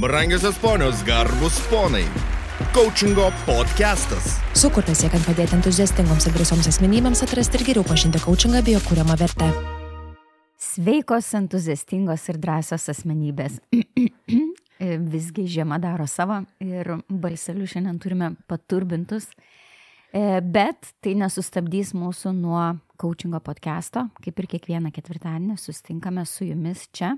Brangiosios ponios, garbus ponai. Coachingo podcastas. Sukurtas siekiant padėti entuziastingoms ir drąsioms asmenybėms atrasti ir geriau pažinti coachingą bei jo kūriamą vertę. Sveikos, entuziastingos ir drąsios asmenybės. Visgi žiema daro savo ir balselių šiandien turime paturbintus. E, bet tai nesustabdys mūsų nuo coachingo podcast'o. Kaip ir kiekvieną ketvirtadienį sustinkame su jumis čia,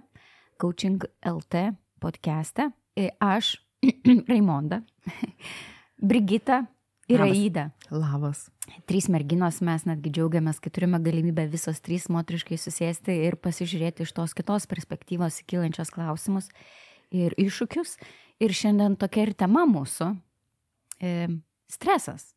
Coaching LT podcast'e. E, aš, Raimonda, Brigita ir. Aida. Labas. Trys merginos, mes netgi džiaugiamės, kad turime galimybę visos trys moteriškai susėsti ir pasižiūrėti iš tos kitos perspektyvos įkylančios klausimus ir iššūkius. Ir šiandien tokia ir tema mūsų e, - stresas.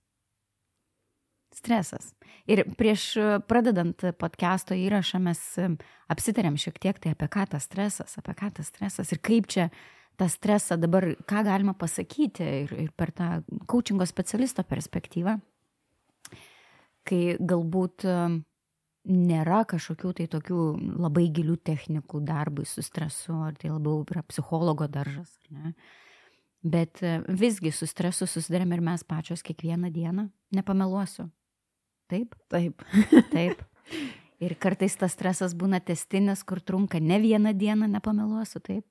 Stresas. Ir prieš e, pradedant podcast'o įrašą mes e, apsitarėm šiek tiek tai apie ką tas stresas, apie ką tas stresas ir kaip čia tą stresą dabar, ką galima pasakyti ir, ir per tą coachingo specialisto perspektyvą kai galbūt e, nėra kažkokių tai tokių labai gilių technikų darbui su stresu, ar tai labiau yra psichologo daržas, ar ne? Bet visgi su stresu susidarėm ir mes pačios kiekvieną dieną, nepameluosiu. Taip, Taip. taip. Ir kartais tas stresas būna testinis, kur trunka ne vieną dieną, nepameluosiu, taip.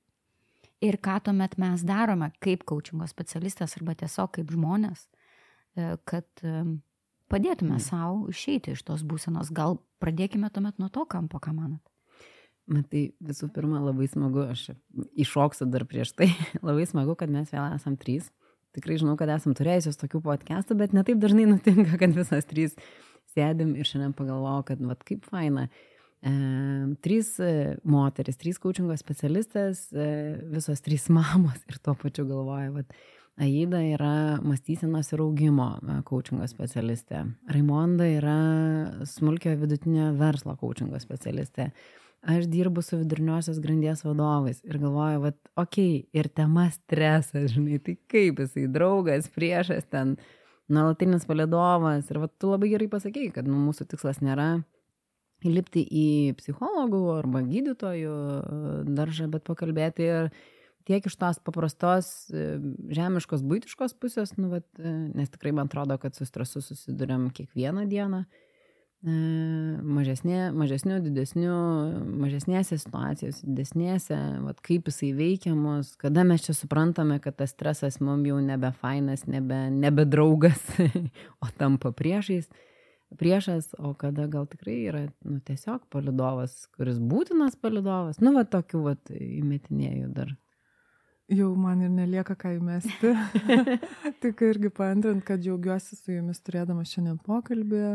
Ir ką tuomet mes darome kaip coachingo specialistas arba tiesiog kaip žmonės, e, kad e, padėtume savo išeiti iš tos būsenos. Gal pradėkime tuomet nuo to kampo, ką manat. Matai, visų pirma, labai smagu, aš iššoksiu dar prieš tai, labai smagu, kad mes vėl esam trys. Tikrai žinau, kad esam turėjusios tokių podcastų, bet netaip dažnai nutinka, kad visas trys sėdim ir šiandien pagalvojau, kad vat, kaip faina. E, trys e, moteris, trys coachingo specialistės, e, visos trys mamos ir tuo pačiu galvoja, vat, Aida yra mąstysenos ir augimo e, coachingo specialistė. Raimonda yra smulkio vidutinio verslo coachingo specialistė. Aš dirbu su viduriniosios grandies vadovais ir galvoju, vat, okei, okay, ir tema stresas, žinai, tai kaip jisai draugas, priešas ten, nuolatinis palidovas. Ir vat, tu labai gerai pasakėjai, kad nu, mūsų tikslas nėra įlipti į psichologų arba gydytojų e, daržą, bet pakalbėti ir tiek iš tos paprastos e, žemiškos, būtiškos pusės, nu, vat, e, nes tikrai man atrodo, kad su stresu susidurėm kiekvieną dieną, mažesnė, mažesnių, didesnių, mažesnėse situacijose, didesnėse, vat, kaip jisai veikia mus, kada mes čia suprantame, kad tas stresas mums jau nebe fainas, nebe, nebe draugas, o tampa priešais priešas, o kada gal tikrai yra nu, tiesiog palidovas, kuris būtinas palidovas, nu, va, tokių, va, įmetinėjų dar. Jau man ir nelieka ką įmesti. Tik irgi paantrint, kad džiaugiuosi su jumis turėdama šiandien pokalbį.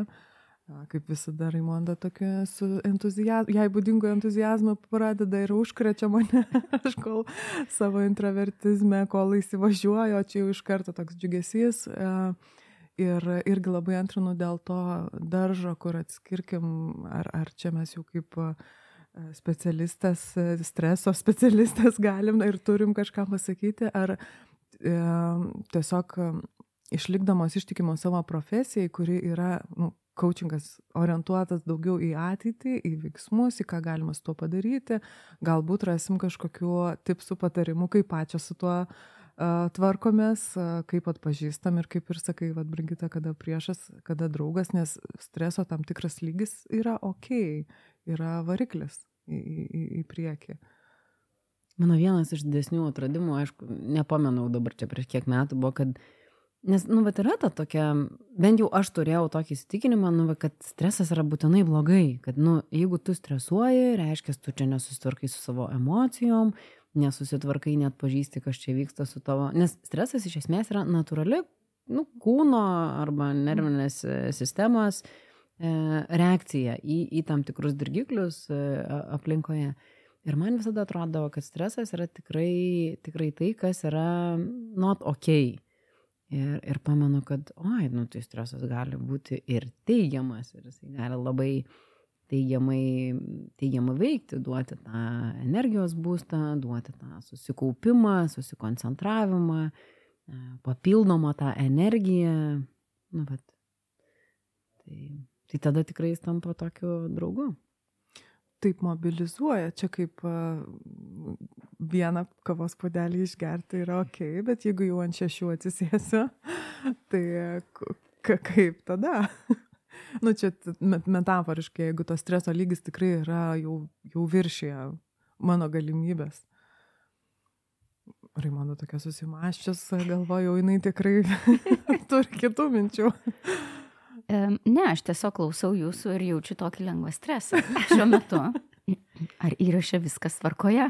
A, Kaip visada, Raimonda tokia su entuzijazmu, jai būdingo entuzijazmo pradeda ir užkrečia mane, aš kol savo introvertizme, kol įsivažiuoju, o čia jau iš karto toks džiugesys. A, Ir irgi labai antrinu dėl to daržo, kur atskirkim, ar, ar čia mes jau kaip a, specialistas, a, streso specialistas galim ir turim kažką pasakyti, ar e, tiesiog išlikdamos ištikimos savo profesijai, kuri yra, nu, coachingas orientuotas daugiau į ateitį, į veiksmus, į ką galima su tuo padaryti, galbūt rasim kažkokiu tipsų patarimų, kaip pačią su tuo uh, tvarkomės, kaip atpažįstam ir kaip ir sakai, vad, Brigita, kada priešas, kada draugas, nes streso tam tikras lygis yra ok, yra variklis į, į, į priekį. Mano vienas iš didesnių atradimų, aišku, nepamenau dabar čia prieš kiek metų buvo, kad, nes, nu, bet yra ta tokia, bent jau aš turėjau tokį įsitikinimą, nu, kad stresas yra būtinai blogai, kad, nu, jeigu tu stresuoji, reiškia, tu čia nesusitvarkai su savo emocijom, nesusitvarkai, net pažįsti, kas čia vyksta su tavo, nes stresas iš esmės yra natūrali, nu, kūno arba nervinės e, sistemos e, reakcija į, į tam tikrus dirgiklius e, aplinkoje. Ir man visada atrodo, kad stresas yra tikrai, tikrai tai, kas yra not ok. Ir, ir pamenu, kad, oi, nu tai stresas gali būti ir teigiamas, ir jisai gali labai teigiamai, teigiamai veikti, duoti tą energijos būstą, duoti tą susikaupimą, susikoncentravimą, e, papildomą tą energiją. Nu, bet, tai, tai tada tikrai jis tampa tokiu draugu. taip mobilizuoja. Čia kaip a, vieną kavos puodelį išgerti yra ok, bet jeigu jau ant šešių atsisėsiu, tai kaip tada? nu, čia metaforiškai, jeigu to streso lygis tikrai yra jau, jau viršyje mano galimybės. Raimondo tokia susimaščias, galvoju, jinai tikrai turi kitų minčių. Ne, aš tiesiog klausau jūsų ir jaučiu tokį lengvą stresą šiuo metu. Ar įrašė viskas tvarkoje?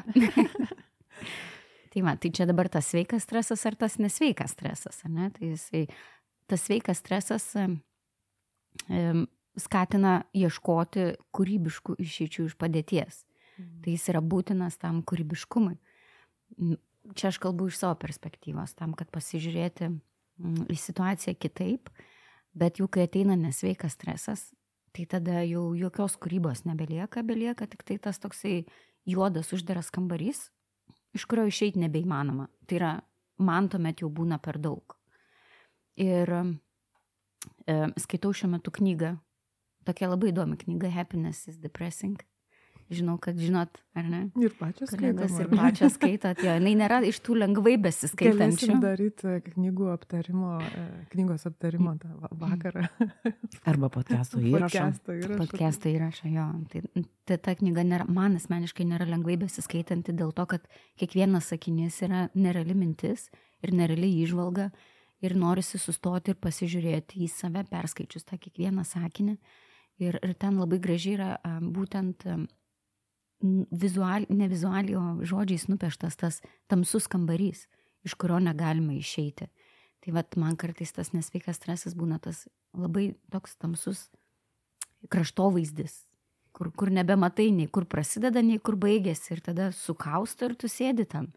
tai man, tai čia dabar tas sveikas stresas ar tas nesveikas stresas, ne? Tai jisai, tas sveikas stresas um, skatina ieškoti kūrybiškų išeičių iš padėties. Mhm. Tai jis yra būtinas tam kūrybiškumui. Čia aš kalbu iš savo perspektyvos, tam, kad pasižiūrėti į situaciją kitaip, bet jau kai ateina nesveikas stresas, tai tada jau jokios kūrybos nebelieka, belieka tik tai tas toksai juodas uždaras kambarys, iš kurio išeiti nebeįmanoma. Tai yra, man tuomet jau būna per daug. Ir e, skaitau šiuo metu knygą, tokia labai įdomi knyga Happiness is Depressing žinau, kad žinot, ar ne? Ir pačios skaitot. Ir pačios skaitot, jo, jinai nėra iš tų lengvai besiskaitančių. Galėsim daryti knygų aptarimo, e, knygos aptarimo tą vakarą. Arba podcast'o įrašą. Podcast'o įrašą, jo. Tai, tai ta knyga nėra, man asmeniškai nėra lengvai besiskaitanti dėl to, kad kiekvienas sakinys yra nereali mintis ir nereali įžvalga ir norisi sustoti ir pasižiūrėti į save, perskaičius tą kiekvieną sakinį. Ir, ir ten labai gražiai yra būtent vizual, ne vizualiai, o žodžiais nupieštas tas tamsus kambarys, iš kurio negalima išeiti. Tai vad man kartais tas nesveikas stresas būna tas labai toks tamsus kraštovaizdis, kur, kur nebematai nei kur prasideda, nei kur baigėsi ir tada sukausto ir tu sėdi tam,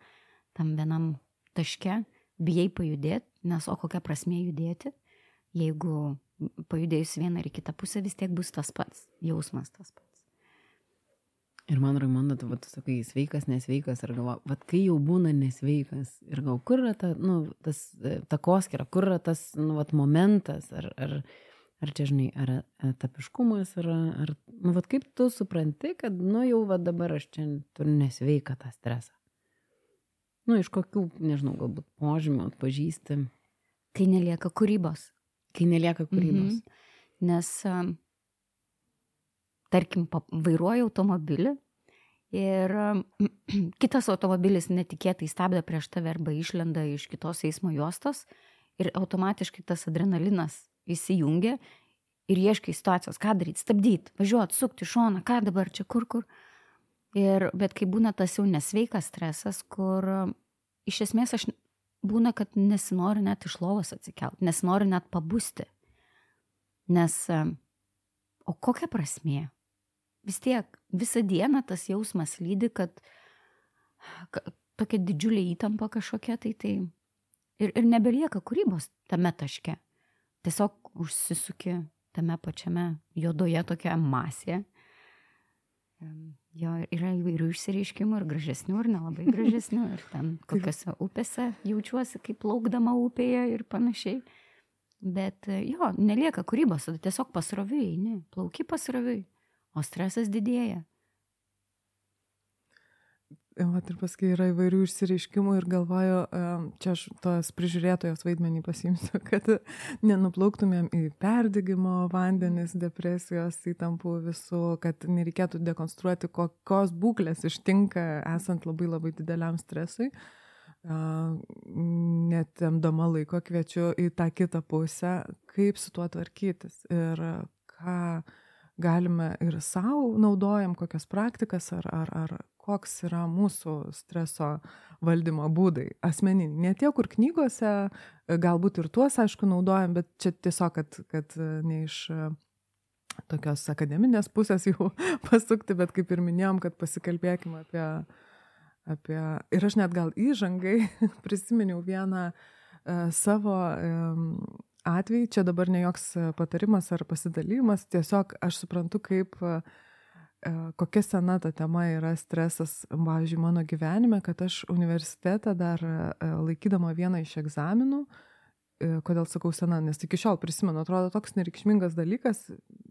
tam vienam taške, bijai pajudėti, nes o kokia prasmė judėti, jeigu pajudėjus vieną ar kitą pusę vis tiek bus tas pats, jausmas tas pats. Ir man, Raimonda, tu, tu sakai, sveikas, nesveikas, ir galvo, vad kai jau būna nesveikas, ir gal kur yra ta, nu, tas e, takoskira, kur yra tas, nu, vad momentas, ar, ar, ar čia, žinai, ar etapiškumas, ar, ar, nu, vad kaip tu supranti, kad, nu, jau, vad dabar aš čia turiu nesveiką tą stresą. Nu, iš kokių, nežinau, galbūt požymių atpažįsti. Kai nelieka kūrybos. Kai nelieka kūrybos. Mhm. Nes um, tarkim, vairuoju automobilį ir kitas automobilis netikėtai stabdo prieš tave arba išlenda iš kitos eismo juostos ir automatiškai tas adrenalinas įsijungia ir ieškai situacijos, ką daryti, stabdyti, važiuoti, sukti šoną, ką dabar čia, kur, kur. Ir, bet kai būna tas jau nesveikas stresas, kur iš esmės aš būna, kad nesinori net iš lovos atsikelt, nesinori net pabusti. Nes, o kokia prasmė? Vis tiek visą dieną tas jausmas lydi, kad, tokia didžiulė įtampa kažkokia, tai tai ir, ir nebelieka kūrybos tame taške. Tiesiog užsisuki tame pačiame juodoje tokia masė. Jo yra įvairių išsireiškimų ir gražesnių, ir nelabai gražesnių, ir ten kokiose upėse jaučiuosi kaip laukdama upėje ir panašiai. Bet jo, nelieka kūrybos, tada tiesiog pasroviai, ne, plauki pasroviai o stresas didėja. Vat ir paskui yra įvairių išsireiškimų ir galvoju, čia aš tos prižiūrėtojos vaidmenį pasimsiu, kad nenuplauktumėm į perdygimo vandenis, depresijos įtampų visų, kad nereikėtų dekonstruoti, kokios būklės ištinka esant labai labai dideliam stresui. Netemdama laiko kviečiu į tą kitą pusę, kaip su tuo tvarkytis ir ką galime ir sau naudojam kokias praktikas ar, ar, ar koks yra mūsų streso valdymo būdai asmeniniai. Ne tie, kur knygose, galbūt ir tuos, aišku, naudojam, bet čia tiesiog, kad, kad ne iš tokios akademinės pusės jau pasukti, bet kaip ir minėjom, kad pasikalbėkime apie, apie ir aš net gal įžangai prisiminiau vieną uh, savo atvejai, čia dabar ne joks e, patarimas ar pasidalymas, tiesiog aš suprantu, kaip e, e, kokia sena ta tema yra stresas, pavyzdžiui, mano gyvenime, kad aš universitetą dar laikydama vieną iš egzaminų, kodėl sakau sena, nes iki šiol prisimenu, atrodo toks nereikšmingas dalykas,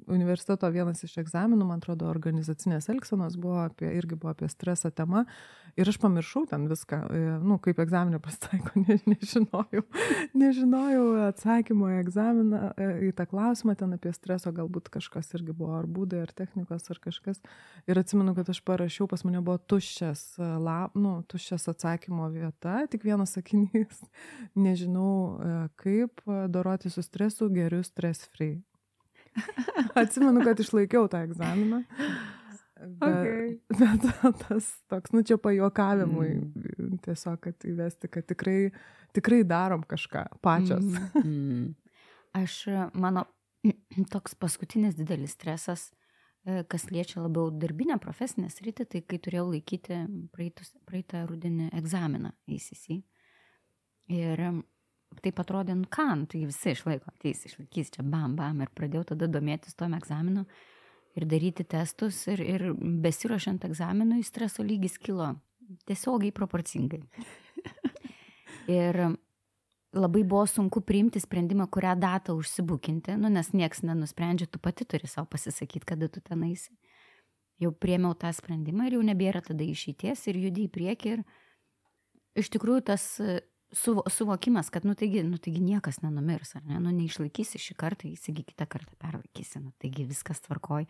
universiteto vienas iš egzaminų, man atrodo, organizacinės elgsenos buvo apie, irgi buvo apie stresą tema Ir aš pamiršau ten viską, e, nu, kaip egzaminė pasitaiko, ne, nežinojau, nežinojau atsakymo į egzaminą, e, į tą klausimą ten apie streso, galbūt kažkas irgi buvo, ar būdai, ar technikos, ar kažkas. Ir atsimenu, kad aš parašiau, pas mane buvo tuščias, e, lap, nu, tuščias atsakymo vieta, tik vienas sakinys, nežinau kaip doroti su stresu, geriu stress free. Atsimenu, kad išlaikiau tą egzaminą. Bet, okay. bet tas toks, nu čia pajokavimui, mm. tiesiog, kad įvesti, kad tikrai, tikrai darom kažką pačios. Mm. Mm. Aš, mano toks paskutinis didelis stresas, e, kas liečia labiau darbinę profesinę sritį, tai kai turėjau laikyti praeitus, praeitą rudenį egzaminą ACC. Ir taip atrodė, nu ką, nu, tai visi išlaiko, ateis, išlaikys čia bam, bam, ir pradėjau tada domėtis tom egzaminu ir daryti testus ir, ir besiruošiant egzaminui streso lygis kilo tiesiogiai proporcingai. ir labai buvo sunku priimti sprendimą, kurią datą užsibukinti, nu, nes nieks nenusprendžia, tu pati turi savo pasisakyti, kada tu tenaisi. Jau priemiau tą sprendimą ir jau nebėra tada išeities ir judi į priekį ir iš tikrųjų tas suvo, suvokimas, kad, nu taigi, nu taigi niekas nenumirs, ar ne, nu neišlaikysi šį kartą, įsigy kitą kartą perlaikysi, nu taigi viskas tvarkoj.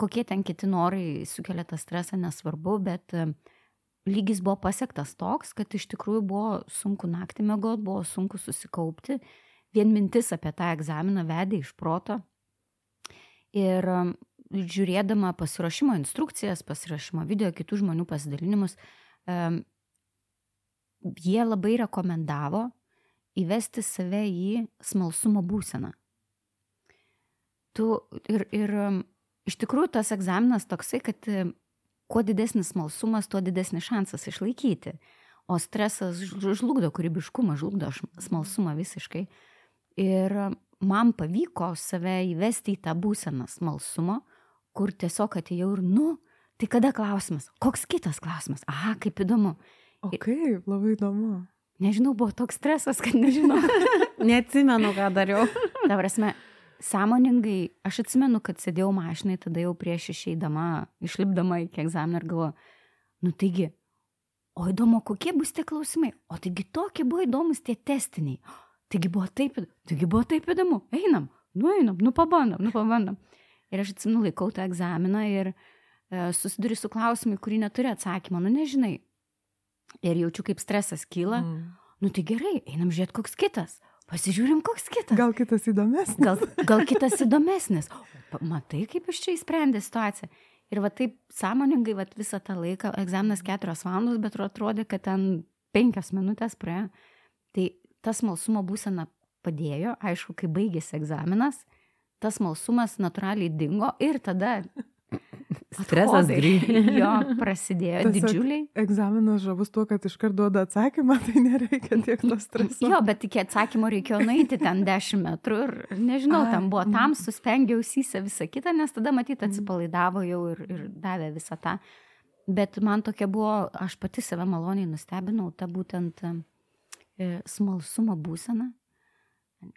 Kokie ten kiti norai sukelia tą stresą, nesvarbu, bet lygis buvo pasiektas toks, kad iš tikrųjų buvo sunku naktį mėgoti, buvo sunku susikaupti, vien mintis apie tą egzaminą vedė iš proto. Ir žiūrėdama pasirašymo instrukcijas, pasirašymo video, kitų žmonių pasidalinimus, jie labai rekomendavo įvesti save į smalsumo būseną. Tu ir, ir um, iš tikrųjų tas egzaminas toksai, kad um, kuo didesnis smalsumas, tuo didesnis šansas išlaikyti. O stresas žlugdo kūrybiškumą, žlugdo smalsumą visiškai. Ir um, man pavyko save įvesti į tą būseną smalsumo, kur tiesiog atėjau ir, nu, tai kada klausimas, koks kitas klausimas, aha, kaip įdomu. O kaip, labai įdomu. Nežinau, buvo toks stresas, kad nežinau. Neatsimenu, ką dariau. Ta prasme, sąmoningai, aš atsimenu, kad sėdėjau mašinai, tada jau prieš išeidama, išlipdama iki egzaminą ir galvoju, nu taigi, o įdomu, kokie bus tie klausimai, o taigi tokie buvo įdomus tie testiniai. Taigi buvo taip, taigi buvo taip įdomu, einam, nu einam, nu pabandom, nu pabandom. Ir aš atsimenu, laikau tą egzaminą ir e, susiduriu su klausimai, kurį neturi atsakymą, nu nežinai, ir jaučiu, kaip stresas kyla. Mm. Nu tai gerai, einam žiūrėti, koks kitas. Pasižiūrim, koks kitas. Gal kitas įdomesnis. Gal, gal kitas įdomesnis. O, matai, kaip iš čia įsprendė situaciją. Ir va taip sąmoningai va, visą tą laiką, egzaminas keturios valandos, bet atrodė, kad ten penkios minutės praėjo. Tai tas malsumo būsena padėjo, aišku, kai baigėsi egzaminas, tas malsumas natūraliai dingo ir tada Stresas grįžo. Jo, prasidėjo Tas didžiuliai. Egzaminas žavus tuo, kad iškart duoda atsakymą, tai nereikia tiek to streso. Jo, bet iki atsakymo reikėjo nueiti ten 10 metrų ir nežinau, tam buvo tam, suspengiau įsisę visą kitą, nes tada matyti atsipalaidavo jau ir, ir davė visą tą. Bet man tokia buvo, aš pati save maloniai nustebinau, ta būtent e, smalsumo būsena,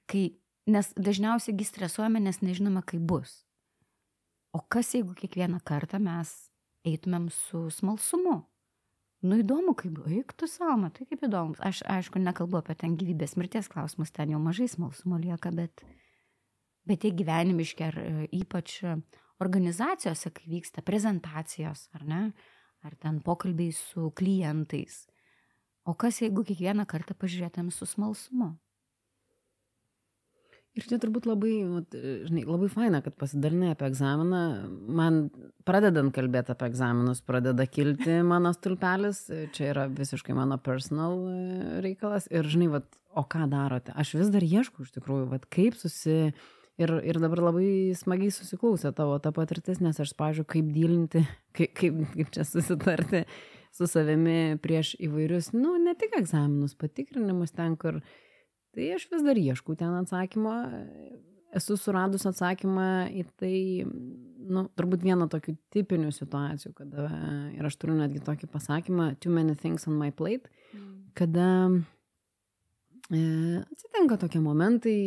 kai, nes dažniausiai stresuojame, nes nežinome, kaip bus. O kas jeigu kiekvieną kartą mes eitumėm su smalsumu? Nu įdomu, kaip, eik tu savo, matai kaip įdomu. Aš aišku nekalbu apie ten gyvybės mirties klausimus, ten jau mažai smalsumo lieka, bet, bet tie gyvenimiški ar ypač organizacijose, kai vyksta prezentacijos, ar ne, ar ten pokalbiai su klientais. O kas jeigu kiekvieną kartą pažiūrėtum su smalsumu? Ir čia turbūt labai, žinai, labai faina, kad pasidalinai apie egzaminą. Man pradedant kalbėti apie egzaminus, pradeda kilti mano stulpelis. Čia yra visiškai mano personal e, reikalas. Ir žinai, vat, o ką darote? Aš vis dar ieškau iš tikrųjų, vat, kaip susi... Ir, ir dabar labai smagiai susiklausė tavo ta patirtis, nes aš, pažiūrėjau, kaip dylinti, kaip, kaip, kaip čia susitarti su savimi prieš įvairius, nu, ne tik egzaminus, patikrinimus ten, kur Tai aš vis dar ieškau ten atsakymą. Esu suradus atsakymą į tai, nu, turbūt vieną tokių tipinių situacijų, kada, ir aš turiu netgi tokį pasakymą, too many things on my plate, mm. kada e, atsitinka tokie momentai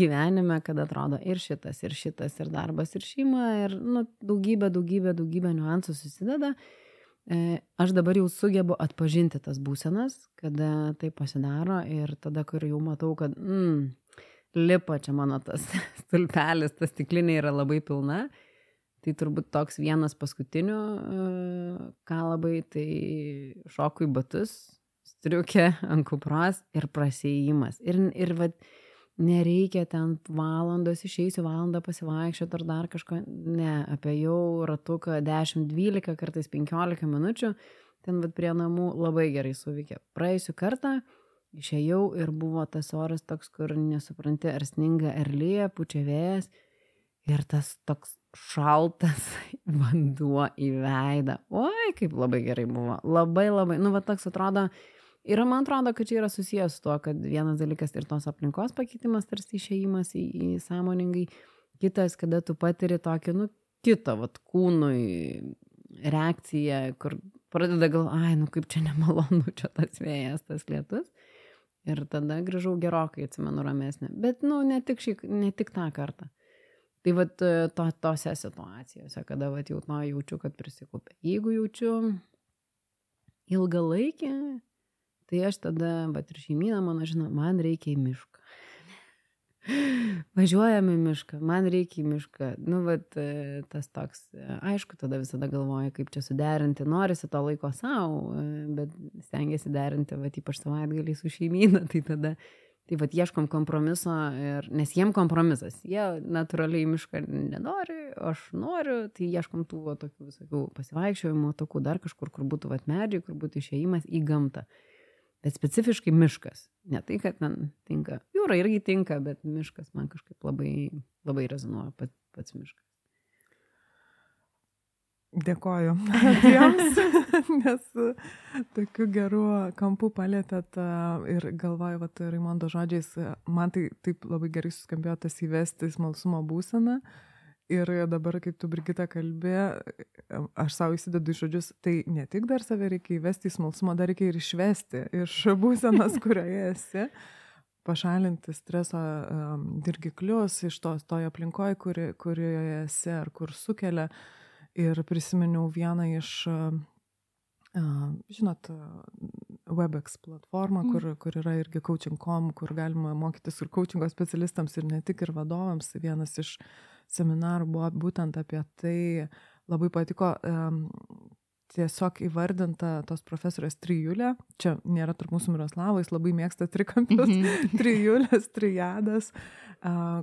gyvenime, kada atrodo ir šitas, ir šitas, ir darbas, ir šeima, ir nu, daugybė, daugybė, daugybė niuansų susideda. E, aš dabar jau sugebu atpažinti tas būsenas, kada tai pasidaro ir tada, kur jau matau, kad mm, lipa čia mano tas stulpelis, tas stiklinė yra labai pilna. Tai turbūt toks vienas paskutinių, e, ką labai, tai šoku į batus, striukė ant kupros ir prasėjimas. Ir, ir vad, nereikia ten valandos, išeisiu valandą pasivaikščioti ar dar kažko. Ne, apie jau ratuką 10, 12, kartais 15 minučių, ten vad prie namų labai gerai suveikė. Praėjusiu kartą išėjau ir buvo tas oras toks, kur nesupranti, ar sninga, ar lyja, pučia vėjas. Ir tas toks šaltas vanduo į veidą. Oi, kaip labai gerai buvo. Labai labai, nu, va toks atrodo, Ir man atrodo, kad čia yra susijęs su tuo, kad vienas dalykas ir tos aplinkos pakeitimas, tarsi išėjimas į, į sąmoningai, kitas, kada tu patiri tokį, nu, kitą, vat, kūnui reakciją, kur pradeda gal, ai, nu kaip čia nemalonu, čia tas vėjas, tas lietus. Ir tada grįžau gerokai, atsimenu, ramesnė. Bet, nu, ne tik, šį, ne tik tą kartą. Tai vat to, tose situacijose, kada vat jau to jaučiu, kad prisikupė. Jeigu jaučiu ilgalaikį Tai aš tada, bet ir šeimyna mano žino, man reikia į mišką. Važiuojame į mišką, man reikia į mišką. Nu, bet tas toks, aišku, tada visada galvoju, kaip čia suderinti. Norisi to laiko savo, bet stengiasi derinti, va, ypač savaitgalį su šeimyna, tai tada, tai va, ieškom kompromiso, ir, nes jiem kompromisas. Jie natūraliai mišką nenori, aš noriu, tai ieškom tų va, tokių visokių pasivaikščiojimų, tokių dar kažkur, kur būtų va, medžiai, kur būtų išėjimas į gamtą bet specifiškai miškas. Ne tai, kad man tinka. Jūra irgi tinka, bet miškas man kažkaip labai, labai rezonuoja pat, pats miškas. Dėkoju abiems, nes tokiu geru kampu palėtėt ir galvoju, va, Raimondo žodžiais, man tai taip labai gerai suskambėjo tas įvesti smalsumo būseną. Uh, Ir dabar, kaip tu, Brigita, kalbė, aš savo įsidedu iš žodžius, tai ne tik dar save reikia įvesti į smalsumą, dar reikia ir išvesti iš būsenos, kurioje esi, pašalinti streso um, dirgiklius iš tos toje aplinkoje, kuri, kurioje esi ar kur sukelia. Ir prisiminiau vieną iš, uh, žinot, WebEx platformą, mm. kur, kur yra irgi coaching.com, kur galima mokytis ir coachingo specialistams ir ne tik ir vadovams. Vienas iš uh, seminarų buvo būtent apie tai, labai patiko um, tiesiog įvardinta tos profesorės trijulė, čia nėra tarp mūsų Miroslavų, jis labai mėgsta trikampius, mm -hmm. trijulės, trijadas, uh,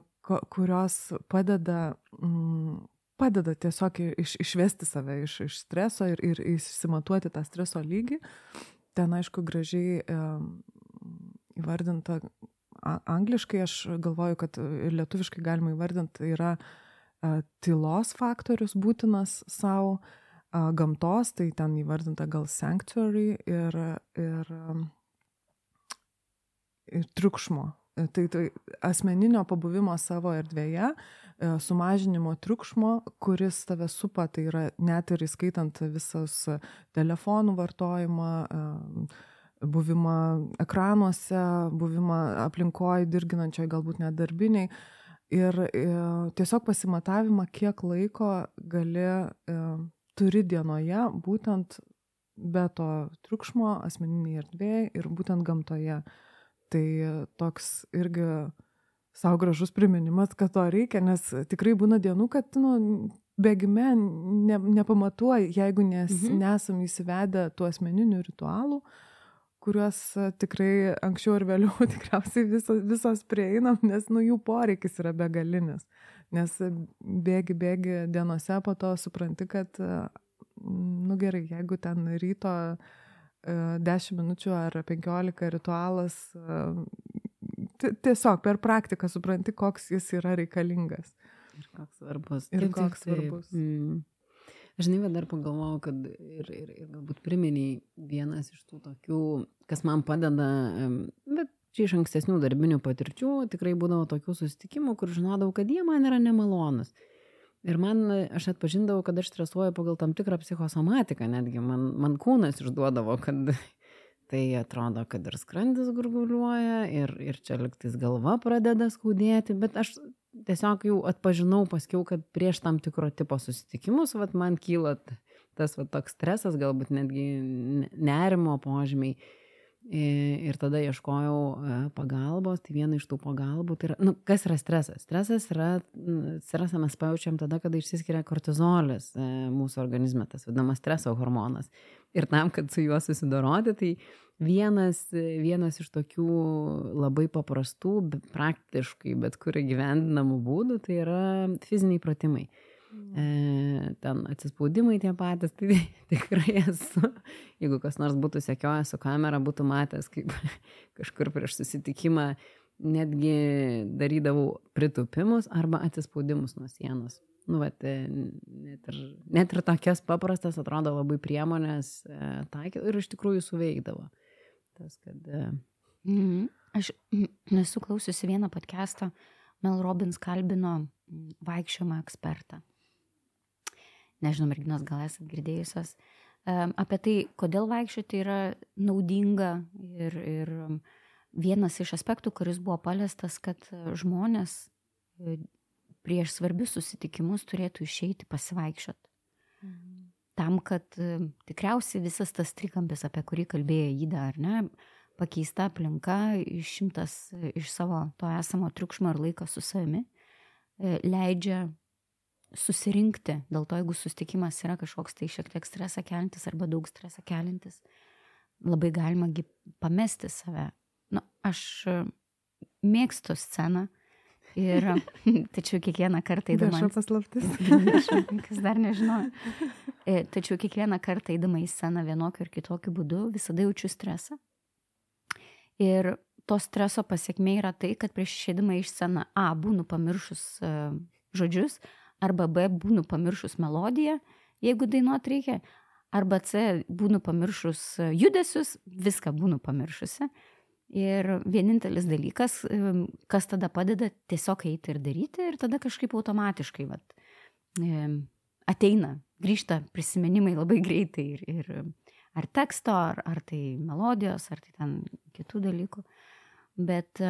kurios padeda, mm, padeda tiesiog iš, išvesti save iš, iš streso ir, ir įsimatuoti tą streso lygį. Ten, aišku, gražiai um, įvardinta angliškai aš galvoju, kad ir lietuviškai galima įvardinti, yra tylos faktorius būtinas savo, gamtos, tai ten įvardinta gal sanctuary ir, ir, ir triukšmo. Tai, tai asmeninio pabuvimo savo erdvėje, sumažinimo triukšmo, kuris tave supa, tai yra net ir įskaitant visas telefonų vartojimą, buvimą ekranuose, buvimą aplinkoje dirginančioj, galbūt net darbiniai. Ir e, tiesiog pasimatavimą, kiek laiko gali, e, turi dienoje, būtent be to triukšmo, asmeniniai erdvėje ir būtent gamtoje. Tai toks irgi savo gražus priminimas, kad to reikia, nes tikrai būna dienų, kad nu, bėgime ne, nepamatuoji, jeigu nes, mhm. nesam įsivedę tų asmeninių ritualų, uh, kuriuos e, tikrai anksčiau ar vėliau tikriausiai visos, visos prieinam, nes nu, jų poreikis yra begalinis. Nes bėgi, bėgi dienose, po to supranti, kad, e, nu gerai, jeigu ten ryto 10 e, minučių ar 15 ritualas, tiesiog per praktiką supranti, koks jis yra reikalingas. Ir koks svarbus. Ir taip, koks taip, svarbus. Mm. Žinai, bet dar pagalvojau, kad ir, ir, ir galbūt priminiai vienas iš tų tokių, kas man padeda, bet čia iš ankstesnių darbinių patirčių tikrai būdavo tokių susitikimų, kur žinodavau, kad jie man yra nemalonus. Ir man, aš atpažindavau, kad aš stresuoju pagal tam tikrą psichosomatiką, netgi man, man kūnas išduodavo, kad tai atrodo, kad ir skrandis gurguliuoja, ir, ir čia liktais galva pradeda skaudėti, bet aš tiesiog jau atpažinau paskiau, kad prieš tam tikro tipo susitikimus, vat man kyla tas va, toks stresas, galbūt netgi nerimo požymiai. Ir tada ieškojau e, pagalbos, tai viena iš tų pagalbų, tai yra, nu, kas yra stresas? Stresas yra, stresą mes pajaučiam tada, kada išsiskiria kortizolis e, mūsų organizme, tas vadinamas streso hormonas. Ir tam, kad su juo susidoroti, tai vienas, vienas iš tokių labai paprastų, praktiškai bet kur įgyvendinamų būdų, tai yra fiziniai pratimai. E, ten atsispaudimai tie patys, tai tikrai esu. Jeigu kas nors būtų sekiojęs su kamera, būtų matęs, kaip kažkur prieš susitikimą netgi darydavau pritupimus arba atsispaudimus nuo sienos. Nu, bet net ir, net ir tokias paprastas atrodo labai priemonės e, taikė ir iš tikrųjų suveikdavo. Tas, kad... E... Mhm. Aš nesu klausiusi vieną podcastą, Mel Robbins kalbino vaikščiojimą ekspertą nežinau, merginos gal esate girdėjusios, apie tai, kodėl vaikščioti yra naudinga ir, ir vienas iš aspektų, kuris buvo paliestas, kad žmonės e, prieš svarbius susitikimus turėtų išeiti pasivaikščioti. Mhm. Tam, kad e, tikriausiai visas tas trikampis, apie kurį kalbėjo Įda, ar ne, pakeista aplinka, išimtas iš savo to esamo triukšmo ir laiko su savimi, e, leidžia susirinkti, dėl to jeigu susitikimas yra kažkoks tai šiek tiek stresą kelintis arba daug stresą kelintis, labai galima pamesti save. Na, nu, aš e, mėgstu sceną ir tačiau kiekvieną kartą įdama... Viešo paslaptis. Kas dar nežinojo. E, tačiau kiekvieną kartą įdama į sceną vienokiu ir kitokiu būdu visada jaučiu stresą. Ir to streso pasiekmė yra tai, kad prieš išėdama iš sceną A būnu pamiršus uh, žodžius, arba B būnu pamiršus melodiją, jeigu dainuot reikia, arba C būnu pamiršus judesius, viską būnu pamiršusi. Ir vienintelis dalykas, kas tada padeda, tiesiog eiti ir daryti ir tada kažkaip automatiškai vat, ateina, grįžta prisiminimai labai greitai ir, ir ar teksto, ar, ar tai melodijos, ar tai ten kitų dalykų. Bet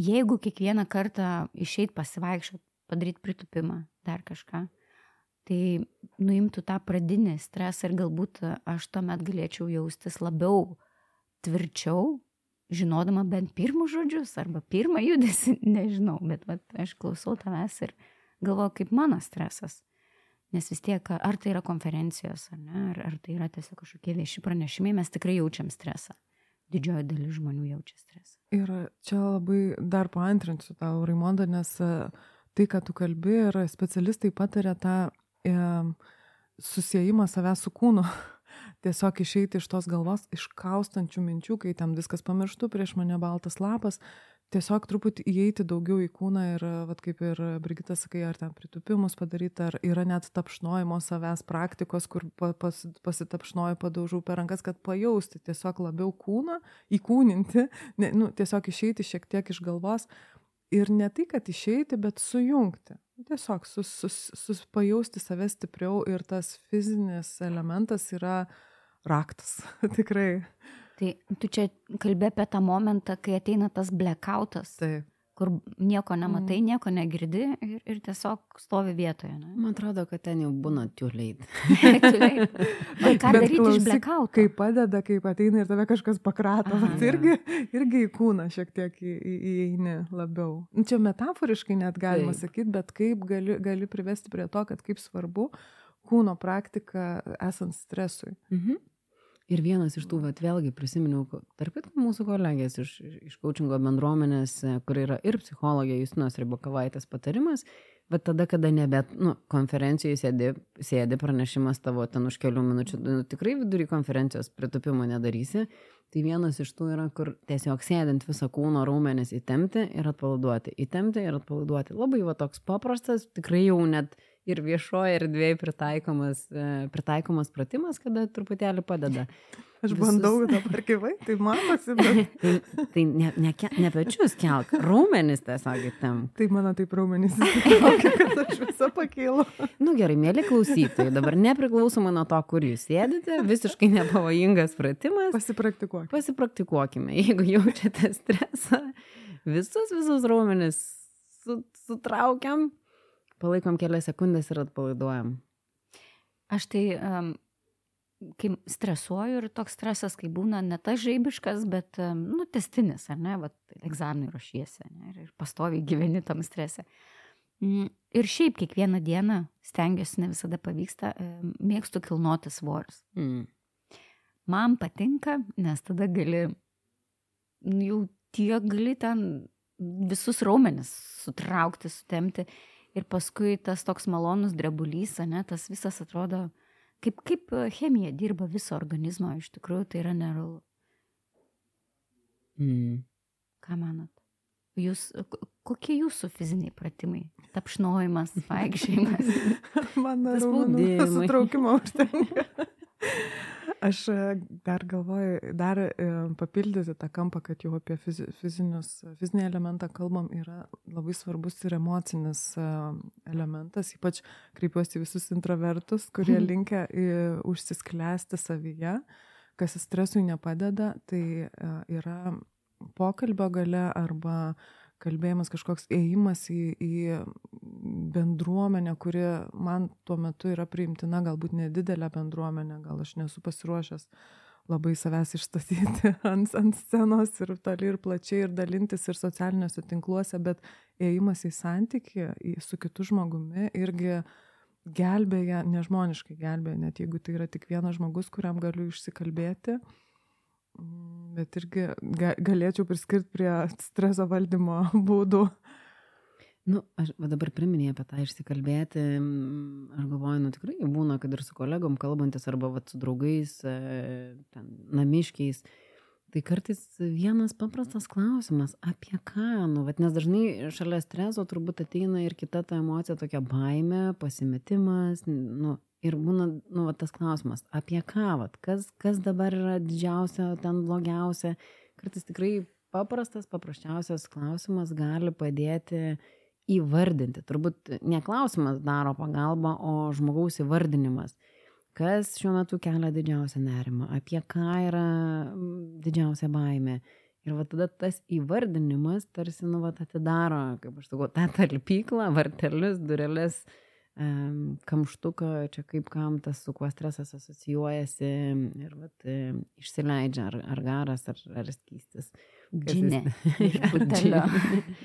jeigu kiekvieną kartą išeit pasivaikščioti padaryti pritupimą, dar kažką. Tai nuimtų tą pradinį stresą ir galbūt aš tuomet galėčiau jaustis labiau tvirčiau, žinodama bent pirmus žodžius arba pirmą judesi, nežinau, bet vat, aš klausau tavęs ir galvoju, kaip mano stresas. Nes vis tiek, ar tai yra konferencijos, ar ne, ar, ar tai yra tiesiog kažkokie vieši pranešimai, mes tikrai jaučiam stresą. Didžioji dalis žmonių jaučia stresą. Ir čia labai dar paantrinsiu tau, Raimonda, nes uh, tai, ką tu kalbi ir specialistai patarė tą e, susijimą savęs su kūnu. Tiesiog išeiti iš tos galvos, iškaustančių minčių, kai ten viskas pamirštu, prieš mane baltas lapas, tiesiog truputį įeiti daugiau į kūną ir, vat, kaip ir Brigita sakai, ar ten pritupimus padaryti, ar yra net tapšnojimo savęs praktikos, kur pas, pasitapšnoju padaužau per rankas, kad pajausti tiesiog labiau kūną, įkūninti, ne, nu, tiesiog išeiti šiek tiek iš galvos, ir ne tai, kad išeiti, bet sujungti. Tiesiog sus, sus, sus, pajausti save stipriau ir tas fizinis elementas yra raktas. Tikrai. Tai tu čia kalbė apie tą momentą, kai ateina tas blackoutas. Taip kur nieko nematai, mm. nieko negirdi ir, ir tiesiog stovi vietoje. Ne? Man atrodo, kad ten jau būna tiuliai. Bet ką daryti iš blackout? Kai padeda, kai ateina ir tave kažkas pakrato, bet irgi, irgi į kūną šiek tiek įeini labiau. Nu, čia metaforiškai net galima sakyti, bet kaip gali, gali privesti prie to, kad kaip svarbu kūno praktika esant stresui. Mhm. Ir vienas iš tų, vat, vėlgi prisiminiau, tarp kitų mūsų kolegės iš, iš coachingo bendruomenės, kur yra ir psichologė Justinos Ribokavaitės patarimas, bet tada, kada nebet, nu, konferencijoje sėdi, sėdi pranešimas tavo ten už kelių minučių, nu, tikrai vidury konferencijos pritupimo nedarysi, tai vienas iš tų yra, kur tiesiog sėdint visą kūno raumenis įtemti ir atpalaiduoti, įtemti ir atpalaiduoti. Labai va toks paprastas, tikrai jau net ir viešoje erdvėje pritaikomas, e, pritaikomas pratimas, kada truputėlį padeda. Aš Visus... bandau dabar gyvai, tai matosi, bet... tai, ne, ne, ne pečius kelk, raumenis tiesiog tam. Tai mano taip raumenis, kad aš visą pakylu. Nu gerai, mėly klausytojai, dabar nepriklausomai nuo to, kur jūs sėdite, visiškai nepavojingas pratimas. Pasipraktikuokime. Pasipraktikuokime, jeigu jaučiate stresą, visus, visus raumenis sutraukiam palaikom kelias sekundės ir atpalaiduojam. Aš tai, um, kai stresuoju ir toks stresas, kai būna ne tas žaibiškas, bet, um, nu, testinis, ar ne, va, egzaminui ruošiesi, ne, ir, ir pastoviai gyveni tam strese. Mm, ir šiaip kiekvieną dieną stengiuosi, ne visada pavyksta, um, mėgstu kilnoti svorius. Mm. Man patinka, nes tada gali, nu, jau tiek gali ten visus raumenis sutraukti, sutemti ir paskui tas toks malonus drebulys, ne, tas visas atrodo, kaip, kaip chemija dirba viso organizmo, iš tikrųjų tai yra nerealu. Mm. Ką manot? Jūs, kokie jūsų fiziniai pratimai? Tapšnojimas, vaikščiojimas. Man Tas raumenų spaudimai. sutraukimo užtenka. Aš e, dar galvoju, dar e, papildyti tą kampą, kad jau apie fizi- fizinius, fizinį elementą kalbam, yra labai svarbus ir emocinis e, elementas, ypač kreipiuosi visus introvertus, kurie linkia į užsisklęsti savyje, kas stresui nepadeda, tai yra pokalbio gale arba kalbėjimas kažkoks ėjimas į, į bendruomenę, kuri man tuo metu yra priimtina, galbūt nedidelė bendruomenė, gal aš nesu pasiruošęs labai savęs išstatyti ant, ant scenos ir toli ir plačiai ir dalintis ir socialiniuose tinkluose, bet ėjimas į santykį į, su kitu žmogumi irgi gelbėja, nežmoniškai gelbėja, net jeigu tai yra tik vienas žmogus, kuriam galiu išsikalbėti. Mm, Bet irgi ga, galėčiau priskirti prie streso valdymo būdų. Nu, aš dabar priminėjau apie tą išsikalbėti. mm, Aš galvoju, nu tikrai būna, kad ir su kolegom kalbantis arba va, su draugais, e, ten, namiškiais. Tai kartais vienas paprastas klausimas, apie ką, nu, vat, nes dažnai šalia streso turbūt ateina ir kita ta emocija, tokia baime, pasimetimas, nu, ir būna, nu, vat, tas klausimas, apie ką, vat, kas, kas dabar yra didžiausia, ten blogiausia. Kartais tikrai paprastas, paprasčiausias klausimas gali padėti įvardinti. Turbūt ne klausimas daro pagalbą, o žmogaus įvardinimas. Kas šiuo metu kelia didžiausią nerimą, apie ką yra didžiausia baime. Ir va tada tas įvardinimas tarsi, nu, va, atidaro, kaip aš sakau, tą talpyklą, vartelius, dureles, em, kamštuką, čia kaip kam tas su kuo stresas asocijuojasi ir va, išsileidžia ar, ar garas, ar, ar skystis. Džinė. E,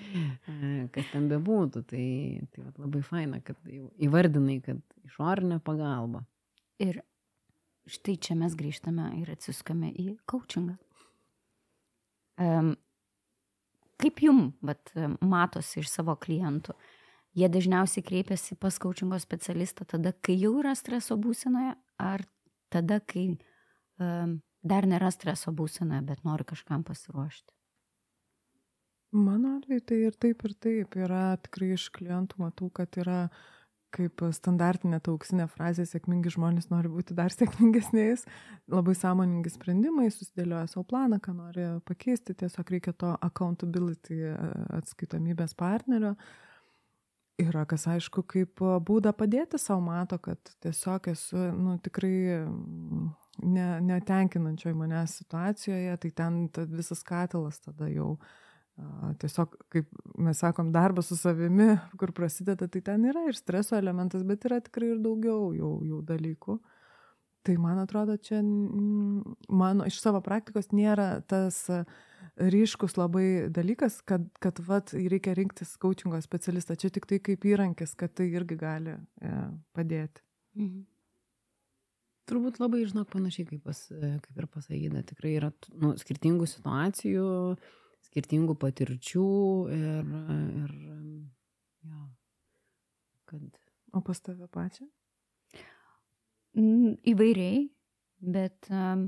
Kas ten bebūtų, tai, tai vat labai faina, kad jau įvardinai, kad išorinė pagalba. Ir štai čia mes grįžtame ir atsisuskame į coachingą. Um, kaip jum vat, matosi iš savo klientų? Jie dažniausiai kreipiasi pas coachingo specialistą tada, kai jau yra streso būsenoje, ar tada, kai um, dar nėra streso būsenoje, bet nori kažkam pasiruošti. Mano atveju tai ir taip, ir taip. Yra tikrai iš klientų matau, kad yra kaip standartinė ta auksinė frazė, sėkmingi žmonės nori būti dar sėkmingesniais, labai sąmoningi sprendimai, susidėlioja savo planą, ką nori pakeisti, tiesiog reikia to accountability e, atskaitomybės partnerio. Yra kas aišku, kaip būdą padėti savo mato, kad tiesiog esu nu, tikrai mm, ne, netenkinančioj manęs situacijoje, tai ten visas katilas tada jau tiesiog, kaip mes sakom, darbas su savimi, kur prasideda, tai ten yra ir streso elementas, bet yra tikrai ir daugiau jau, jau dalykų. Tai man atrodo, čia mano iš savo praktikos nėra tas a, ryškus labai dalykas, kad, kad vat, reikia rinktis coachingo specialistą. Čia tik tai kaip įrankis, kad tai irgi gali e, padėti. Mhm. Turbūt labai, žinok, panašiai kaip, pas, kaip ir pasakyta. Tikrai yra nu, skirtingų situacijų, skirtingų patirčių ir, ir jo, kad O pas tave pačią? Mm, Įvairiai, bet um,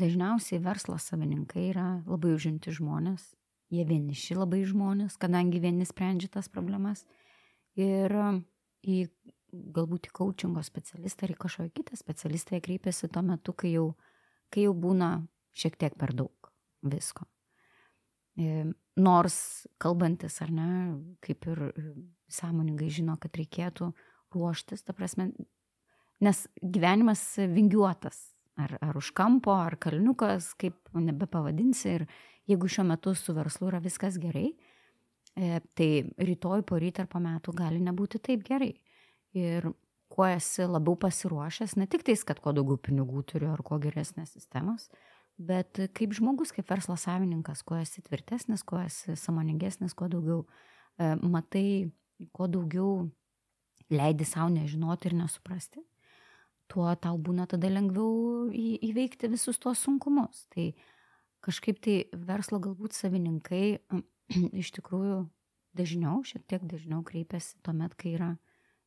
dažniausiai verslo savininkai yra labai užimti žmonės, jie vieniši labai žmonės, kadangi vieni sprendžia tas problemas. Ir um, į galbūt į coachingo specialistą ar į kažkokį kitą specialistą jie kreipiasi tuo metu, kai jau, kai jau būna šiek tiek per daug visko. Nors kalbantis ar ne, kaip ir e, sąmoningai žino, kad reikėtų ruoštis, ta prasme, nes gyvenimas vingiuotas, ar, ar už kampo, ar kalniukas, kaip nebepavadinsi. Ir jeigu šiuo metu su verslu yra viskas gerai, e, tai rytoj, po ryt ar po metų gali nebūti taip gerai. Ir kuo esi labiau pasiruošęs, ne tik tais, kad kuo daugiau pinigų turi ar kuo geresnės sistemos, bet kaip žmogus, kaip verslo savininkas, kuo esi tvirtesnis, kuo esi samoningesnis, kuo daugiau e, matai, kuo daugiau leidi savo nežinoti ir nesuprasti, tuo tau būna tada lengviau įveikti visus tuos sunkumus. Tai kažkaip tai verslo galbūt savininkai iš tikrųjų dažniau, šiek tiek dažniau kreipiasi tuomet, kai yra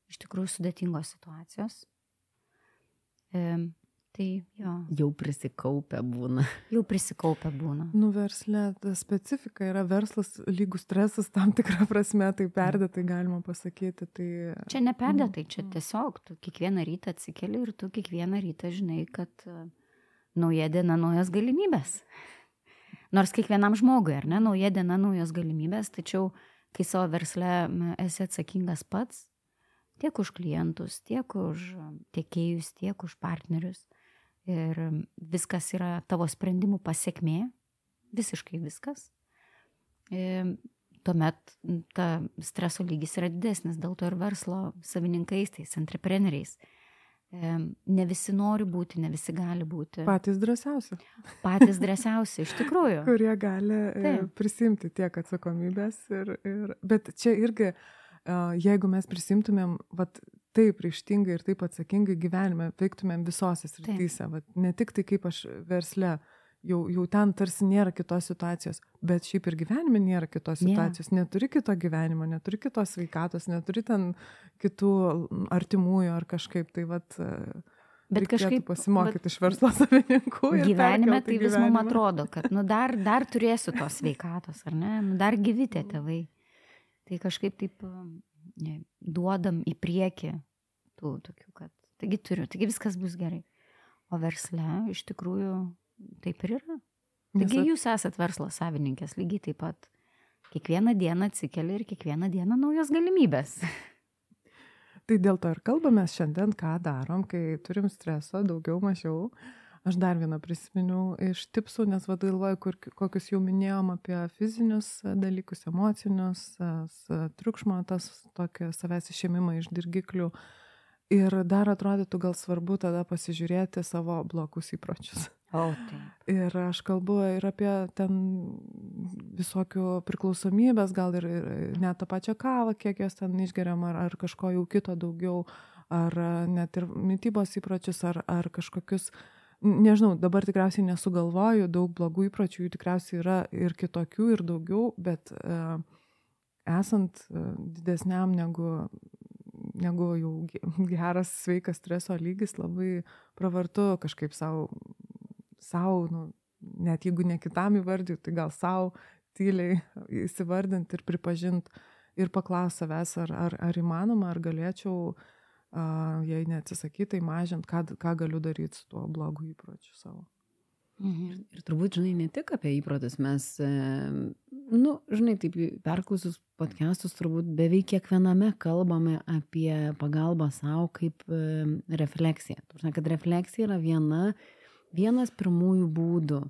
iš tikrųjų sudėtingos situacijos. E, tai jo. Jau prisikaupę būna. Jau prisikaupę būna. Nu, verslė, ta specifika yra verslas lygus stresas tam tikrą prasme, tai perdėtai galima pasakyti. Tai... Čia neperdėtai, čia tiesiog tu kiekvieną rytą atsikeli ir tu kiekvieną rytą žinai, kad uh, nauja diena, naujas galimybės. Nors kiekvienam žmogui, ar ne, nauja diena, naujos galimybės, tačiau kai savo versle esi atsakingas pats, tiek už klientus, tiek už tiekėjus, tiek už partnerius. Ir viskas yra tavo sprendimų pasiekmė, visiškai viskas. Ir tuomet ta streso lygis yra didesnis, dėl to ir verslo savininkais, tais entrepreneriais. Ne visi nori būti, ne visi gali būti. Patys drąsiausi. Patys drąsiausi, iš tikrųjų. Kurie gali Taip. prisimti tiek atsakomybės. Ir, ir, bet čia irgi jeigu mes prisimtumėm vat, taip ryštingai ir taip atsakingai gyvenime, veiktumėm visose srityse, vat, ne tik tai kaip aš versle, jau, jau ten tarsi nėra kitos situacijos, bet šiaip ir gyvenime nėra kitos situacijos, yeah. neturi kito gyvenimo, neturi kitos sveikatos, neturi ten kitų artimųjų ar kažkaip tai vat. Bet kažkaip pasimokyti iš verslo savininkų. Gyvenime tai vis mums atrodo, kad nu, dar, dar turėsiu tos sveikatos, ar ne? Nu, dar gyvi tie tėvai. Tai kažkaip taip ne, duodam į priekį tų tokių, kad taigi turiu, taigi viskas bus gerai. O versle iš tikrųjų taip ir yra. Taigi jūs esat verslo savininkės lygiai taip pat. Kiekvieną dieną atsikeli ir kiekvieną dieną naujos galimybės. Tai dėl to ir kalbame šiandien, ką darom, kai turim streso daugiau, mažiau. Uh, Aš dar vieną prisiminiau iš tipsų, nes vadai galvoju, kur, kokius jau minėjom apie fizinius e, dalykus, emocinius, e, triukšmo, tas tokį savęs išėmimą iš dirgiklių. Ir dar atrodytų gal svarbu tada pasižiūrėti savo blokus įpročius. O, tai. Ir aš kalbu ir apie ten visokių priklausomybės, gal ir, ir net tą pačią kavą, kiek jos ten išgeriam, ar, ar kažko jau kito daugiau, ar net ir mytybos įpročius, ar, ar kažkokius uh, nežinau, dabar tikriausiai nesugalvoju, daug blogų įpročių jų tikriausiai yra ir kitokių, ir daugiau, bet uh, esant uh, didesniam negu, negu jau geras sveikas streso lygis, labai pravartu kažkaip savo, savo nu, net jeigu ne kitam įvardyti, tai gal savo tyliai įsivardinti ir pripažinti ir paklausti savęs, ar, ar, ar įmanoma, ar galėčiau uh, jei neatsisakyti, tai mažint, ką, ką galiu daryti su tuo blogu įpročiu savo. Mhm. Ir, ir turbūt, žinai, ne tik apie įprotis, mes, nu, žinai, taip perklausus podcastus, turbūt beveik kiekviename kalbame apie pagalbą savo kaip refleksiją. Turbūt, kad refleksija yra viena, vienas pirmųjų būdų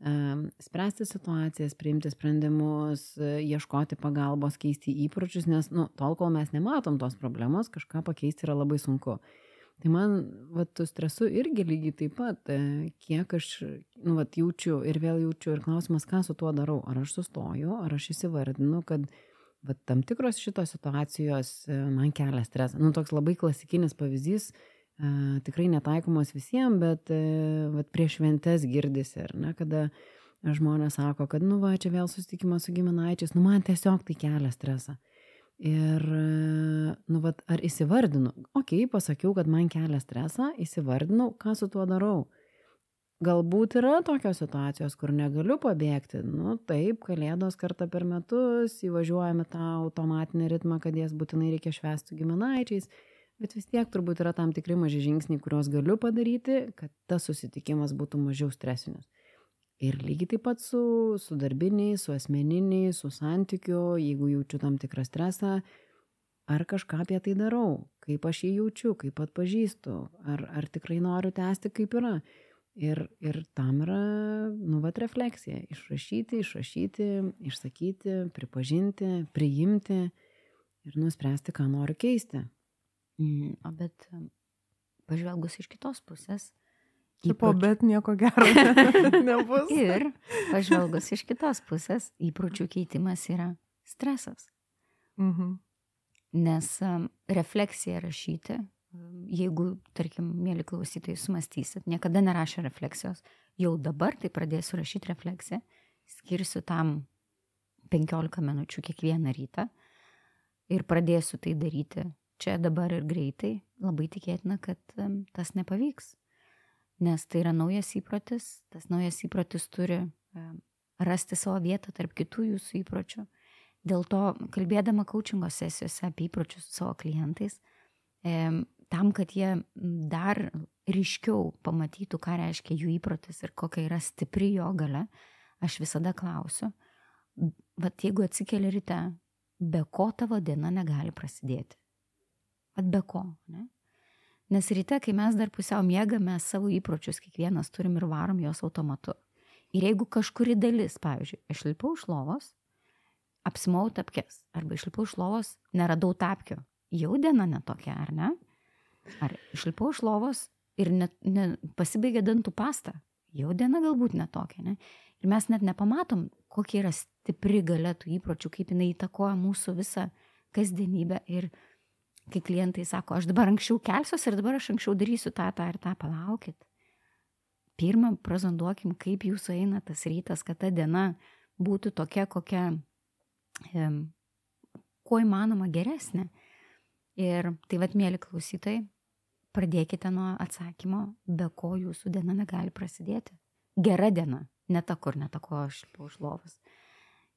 spręsti situacijas, priimti sprendimus, ieškoti pagalbos, keisti įpročius, nes, nu, tol, kol mes nematom tos problemos, kažką pakeisti yra labai sunku. Tai man, va, tu stresu irgi lygiai taip pat, e, kiek aš, nu, va, jaučiu ir vėl jaučiu ir klausimas, ką su tuo darau. Ar aš sustoju, ar aš įsivardinu, kad, va, tam tikros šitos situacijos e, man kelia stresą. Nu, toks labai klasikinis pavyzdys, tikrai netaikomos visiems, bet vat, prieš šventes girdisi, ar ne, kada žmonės sako, kad, nu, va, čia vėl susitikimas su giminaičiais, nu, man tiesiog tai kelia stresą. Ir, nu, va, ar įsivardinu, okei, okay, pasakiau, kad man kelia stresą, įsivardinau, ką su tuo darau. Galbūt yra tokios situacijos, kur negaliu pabėgti. Nu, taip, kalėdos kartą per metus, įvažiuojame tą automatinį ritmą, kad jas būtinai reikia švęsti giminaičiais Bet vis tiek turbūt yra tam tikri maži žingsniai, kuriuos galiu padaryti, kad tas susitikimas būtų mažiau stresinis. Ir lygiai taip pat su, su darbiniais, su asmeniniais, su santykiu, jeigu jaučiu tam tikrą stresą, ar kažką apie tai darau, kaip aš jį jaučiu, kaip atpažįstu, ar, ar tikrai noriu tęsti kaip yra. Ir, ir tam yra, nu, vat refleksija. Išrašyti, išrašyti, išsakyti, pripažinti, priimti ir nuspręsti, ką noriu keisti. Mm, o bet pažvelgus iš kitos pusės. Tipo, įpročių- bet nieko gero nebus. Ir pažvelgus iš kitos pusės, įpročių keitimas yra stresas. Mhm. Nes refleksija rašyti, jeigu, tarkim, mėly klausytojai, sumastysit, niekada nerašė refleksijos, jau dabar tai pradėsiu rašyti refleksiją, skirsiu tam 15 minučių kiekvieną rytą ir pradėsiu tai daryti čia dabar ir greitai, labai tikėtina, kad tas nepavyks. Nes tai yra naujas įprotis, tas naujas įprotis turi rasti savo vietą tarp kitų jūsų įpročių. Dėl to, kalbėdama coachingo sesijose apie įpročius su savo klientais, tam, kad jie dar ryškiau pamatytų, ką reiškia jų įprotis ir kokia yra stipri jo gale, aš visada klausiu, vad jeigu atsikeli ryte, be ko tavo diena negali prasidėti. Vat be ko, ne? Nes ryte, kai mes dar pusiau miegame, savo įpročius kiekvienas turim ir varom juos automatu. Ir jeigu kažkuri dalis, pavyzdžiui, išlipau iš lovos, apsimau tapkės, arba išlipau iš lovos, neradau tapkio, jau diena netokia, ar ne? Ar išlipau iš lovos ir ne, ne, pasibaigė dantų pasta, jau diena galbūt netokia, ne? Ir mes net nepamatom, kokia yra stipri galia tų įpročių, kaip jinai įtakoja mūsų visą kasdienybę. Ir kai klientai sako, aš dabar anksčiau kelsiuosi ir dabar aš anksčiau darysiu tą, tą ir tą, palaukit. Pirmą prazanduokim, kaip jūsų eina tas rytas, kad ta diena būtų tokia, kokia, em, kuo įmanoma geresnė. Ir tai vad, mėly klausytojai, pradėkite nuo atsakymo, be ko jūsų diena negali prasidėti. Gera diena, ne ta, kur ne ta, ko aš iš lovos.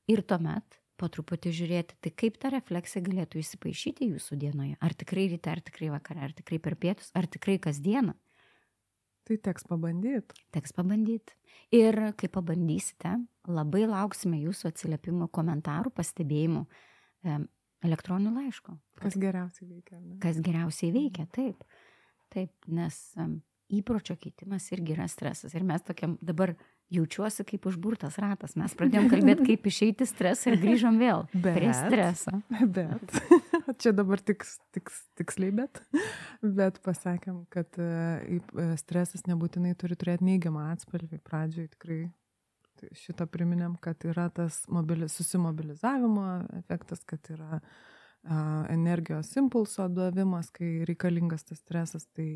Ir tuomet po truputį žiūrėti, tai kaip ta refleksija galėtų įsipaišyti jūsų dienoje. Ar tikrai ryte, ar tikrai vakare, ar tikrai per pietus, ar tikrai kasdieną. Tai teks pabandyti. Teks pabandyti. Ir kai pabandysite, labai lauksime jūsų atsiliepimų, komentarų, pastebėjimų, em, elektroninių laiškų. Kas geriausiai veikia. Ne? Kas geriausiai veikia, taip. Taip, nes įpročio keitimas irgi yra stresas. Ir mes tokiam dabar jaučiuosi kaip užburtas ratas. Mes pradėjom kalbėti, kaip išeiti stresą ir grįžom vėl Bet- prie streso. Bet, čia dabar tiks, tiks, tiksliai, bet, bet pasakėm, kad e, e, stresas nebūtinai turi turėti neigiamą atspalvį. Pradžioj tikrai tai šitą priminėm, kad yra tas mobili, susimobilizavimo efektas, kad yra energijos impulso duovimas, kai reikalingas tas stresas. Tai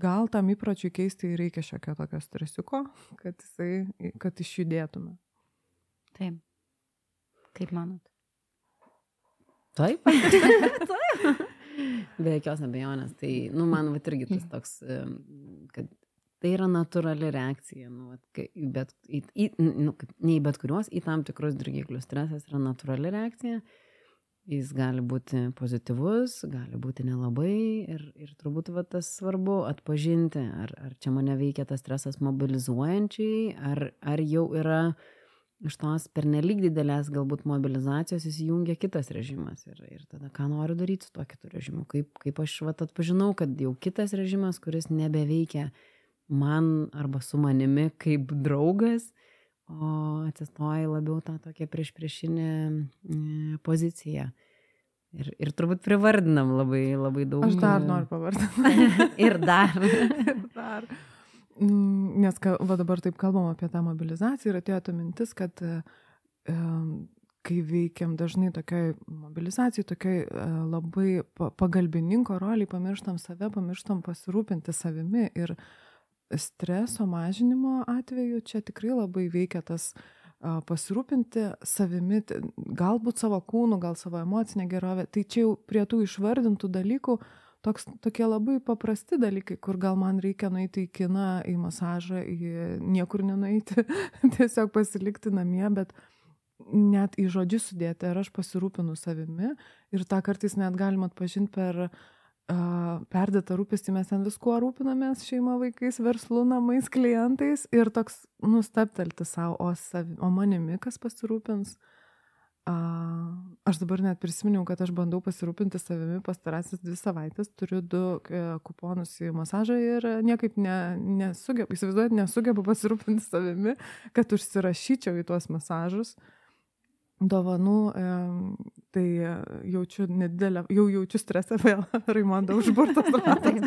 gal tam įpročiui keisti reikia šiokio tokio stresiuko, kad, jisai, kad išjudėtume. Taip. Kaip manot? Taip. Be jokios abejonės. Tai, nu, man va irgi tas toks, kad tai yra natūrali reakcija, nu, vat, bet, į, į, nu, ne į bet kuriuos, į tam tikrus dirgiklius. Stresas yra natūrali reakcija. Jis gali būti pozityvus, gali būti nelabai ir, ir turbūt va, tas svarbu atpažinti, ar, ar čia mane veikia tas stresas mobilizuojančiai, ar, ar jau yra iš tos pernelyg didelės galbūt mobilizacijos įsijungia kitas režimas ir, ir tada ką noriu daryti su tuo kitu režimu. Kaip, kaip aš vat atpažinau, kad jau kitas režimas, kuris nebeveikia man arba su manimi kaip draugas, o atsistoja labiau tą tokią prieš priešinę mm, poziciją. Ir, ir turbūt privardinam labai, labai daug. Aš dar noriu pavardinti. ir dar. dar. Mm, Nes va dabar taip kalbam apie tą mobilizaciją ir atėjo ta mintis, kad e, kai veikiam dažnai tokiai mobilizacijai, tokiai e, labai pa- pagalbininko roliai, pamirštam save, pamirštam pasirūpinti savimi ir streso mažinimo atveju čia tikrai labai veikia tas pasirūpinti savimi, galbūt savo kūnu, gal savo emocinę gerovę. Tai čia jau prie tų išvardintų dalykų toks, tokie labai paprasti dalykai, kur gal man reikia nueiti į kiną, į masažą, į niekur nenueiti, tiesiog pasilikti namie, bet net į žodžius sudėti, ar aš pasirūpinu savimi ir tą kartais net galima atpažinti per uh, perdėtą rūpestį, mes ten viskuo rūpinamės, šeima, vaikais, verslu, namais, klientais ir toks nusteptelti savo, o, savi, o manimi kas pasirūpins. Uh, aš dabar net prisiminiau, kad aš bandau pasirūpinti savimi pastarasis dvi savaitės, turiu du e, kuponus į masažą ir niekaip ne, nesugebu, įsivaizduojat, nesugebu pasirūpinti savimi, kad užsirašyčiau į tuos masažus. Dovanų, tai e, jaučiu nedidelę, jau jaučiu stresą vėl, Raimondo užburtas ratas.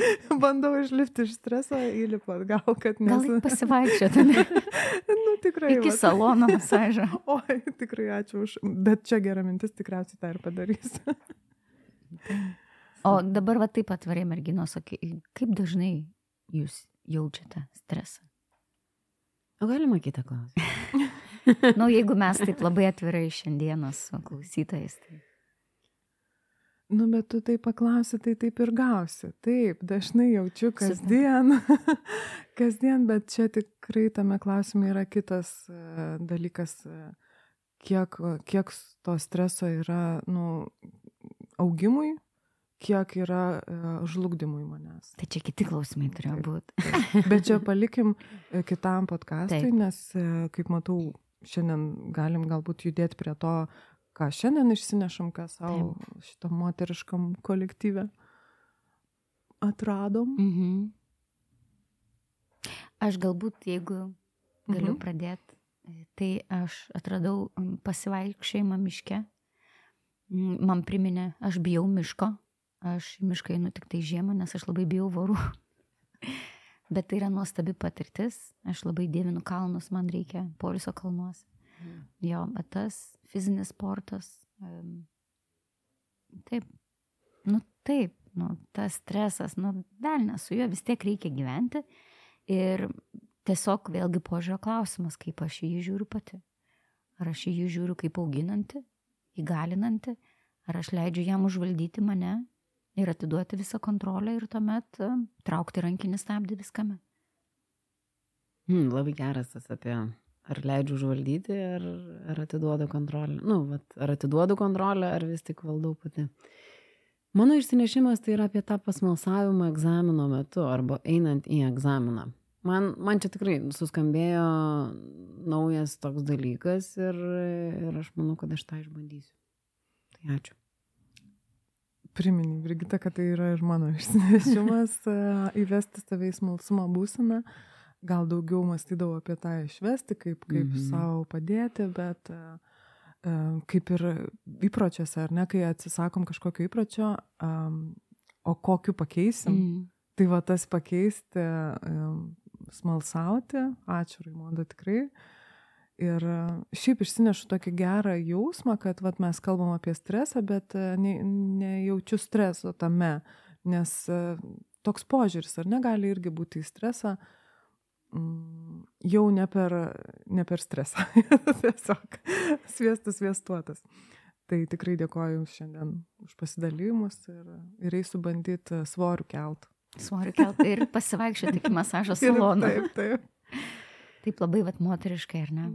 Bandau išlipti iš streso, įlipu atgal, kad Gal nesu. eik pasivaikščioti nu, tikrai. iki vat. salono masažo. Oi, tikrai ačiū už. Bet čia gera mintis, tikriausiai tą ir padarys. O dabar va taip atvarai merginos, kaip dažnai jūs jaučiate stresą? O galima kitą klausimą? Na, nu, jeigu mes taip labai atvirai šiandieną su klausytojais, tai Nu, bet tu tai paklausi, tai taip ir gausi. Taip, dažnai jaučiu kasdien. kasdien, bet čia tikrai tame klausime yra kitas e, dalykas, e, kiek, kiek to streso yra nu, augimui, kiek yra e, žlugdymui manęs. tai čia kiti klausimai turėjo būti. Bet čia palikim kitam podcastui, Taip. nes, kaip matau, šiandien galim galbūt judėti prie to, ką šiandien išsinešam, ką savo šitam moteriškam kolektyve atradom. Mhm. Aš galbūt, jeigu galiu Mhm. pradėti, tai aš atradau pasivaikščiojimą miške. Man priminė, aš bijau miško, aš mišką einu tik tai žiemą, nes aš labai bijau vorų. Bet tai yra nuostabi patirtis, aš labai dievinu kalnus, man reikia poliso kalnuose. Jo, bet tas fizinis sportas, em, taip, nu taip, nu tas stresas, nu velnės, su juo vis tiek reikia gyventi. Ir tiesiog vėlgi požiūrio klausimas, kaip aš jį žiūriu pati. Ar aš jį žiūriu kaip auginanti, įgalinanti, ar aš leidžiu jam užvaldyti mane ir atiduoti visą kontrolę ir tuomet e, traukti rankinį stabdį viskame. Hmm, labai geras tas apie ar leidžiu užvaldyti, ar, ar atiduodu kontrolę. Nu, vat, ar atiduodu kontrolę, ar vis tik valdau pati. Mano išsinešimas tai yra apie tą pasmalsavimą egzamino metu arba einant į egzaminą. Man, man čia tikrai suskambėjo naujas toks dalykas ir, ir aš manau, kad aš tą išbandysiu. Tai ačiū. Priminė, Brigita, kad tai yra ir mano išsinešimas įvesti save į smalsumą būseną. Gal daugiau mąstydavau apie tą išvesti, kaip, kaip Mhm. mhm. savo padėti, bet kaip ir įpročiuose, ar ne, kai atsisakom kažkokio įpročio, o kokiu pakeisim, mm. Mm. tai va tas pakeisti, smalsauti, ačiū Raimonda tikrai. Ir e, šiaip išsinešu tokį gerą jausmą, kad vat, mes kalbam apie stresą, bet e, ne, nejaučiu streso tame, nes e, toks požiūris, ar negali irgi būti į stresą, mm, jau ne per, ne per stresą. Tiesiog sviestas sviestuotas. Tai tikrai dėkoju Jums šiandien už pasidalymus ir, ir eisiu bandyti svorių kelt. Svorių kelt ir pasivaikščioti iki masažo salono. Taip, taip. Taip labai vat moteriškai, ar ne?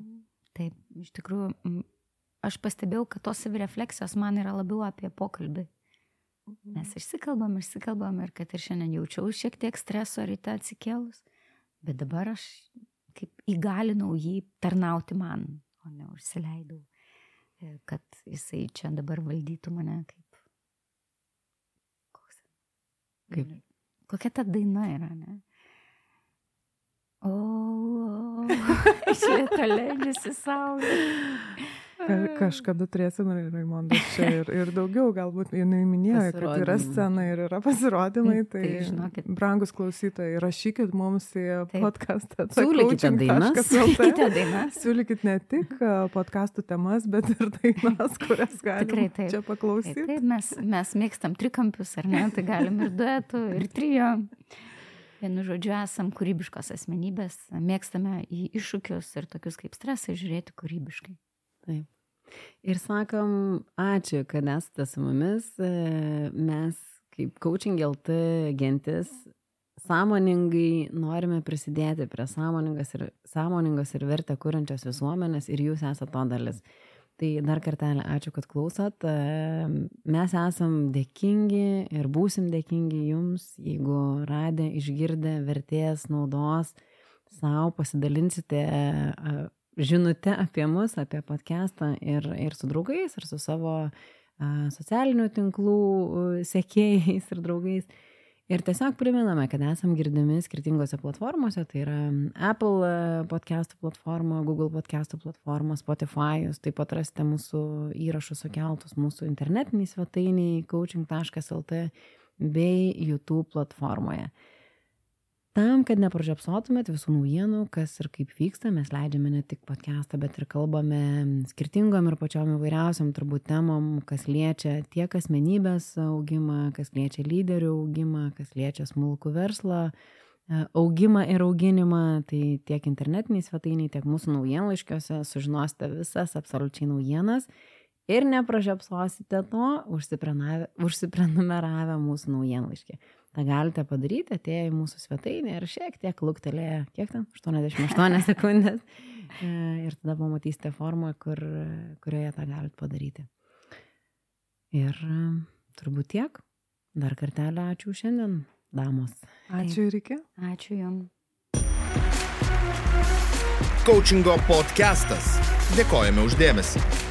Taip, iš tikrųjų, aš pastebėjau, kad tos savirefleksijos man yra labiau apie pokalbį. Mes išsikalbam, išsikalbam ir kad ir šiandien jaučiau šiek tiek streso ryte atsikėlus, bet dabar aš kaip įgalinau jį tarnauti man, o ne užsileidau, e, kad jisai čia dabar valdytų mane kaip... Koks... Kaip? Kokia ta daina yra, ne? O, iš lėto leidžiasi saulė. Ka kažkada turėsim ir Raimondą čia ir, ir daugiau, galbūt jinai minėjo, kad yra scena ir yra pasirodymai, tai, Tai žinokit. brangus klausytojai, rašykit mums į Taip. podcastą. Siūlykite dainas. Kita daina. Siūlykit ne tik podcastų temas, bet ir dainas, kurias taip. čia Taip, paklausyti. taip mes, mes mėgstam trikampius, ar ne? Tai galim ir duetų, ir trijo. Vienu žodžiu, esam kūrybiškos asmenybės, mėgstame į iššūkius ir tokius kaip stresai žiūrėti kūrybiškai. Taip. Ir sakom, ačiū, kad esate su mumis. E, Mes kaip Coaching LT gentis sąmoningai norime prisidėti prie sąmoningas ir, sąmoningos ir vertę kūrenčios visuomenės ir jūs esate to dalis. Tai dar kartelį ačiū, kad klausot. Mes esam dėkingi ir būsim dėkingi jums, jeigu radę, išgirdę vertės, naudos, savo pasidalinsite žinutę apie mus, apie podcastą ir, ir su draugais, ir su savo socialinių tinklų sekėjais ir draugais. Ir tiesiog priminame, kad esam girdimi skirtingose platformose, tai yra Apple podcastų platforma, Google podcastų platforma, Spotify, jūs taip pat rasite mūsų įrašus sukeltus mūsų internetiniai svetainiai coaching.lt bei YouTube platformoje. Tam, kad nepražiopsotumėt visų naujienų, kas ir kaip vyksta, mes leidžiame ne tik podcastą, bet ir kalbame skirtingom ir pačiom įvairiausiam turbūt temom, kas liečia tiek asmenybės augimą, kas liečia lyderių augimą, kas liečia smulkų verslą, e, augimą ir auginimą, tai tiek internetiniai svetainiai, tiek mūsų naujienlaiškiuose sužinosite visas absoliučiai naujienas. Ir nepražiopsosite to užsiprenumeravę mūsų naujienlaiškį tą galite padaryti, atėję į mūsų svetainę ir šiek tiek luktelėję, kiek ten, 88 sekundės. E, ir tada pamatysite formą, kur, kurioje tą galite padaryti. Ir e, turbūt tiek. Dar kartelį ačiū šiandien, damos. Ačiū ir iki. Ačiū Jums. Coachingo podcastas. Dėkojame uždėmesi.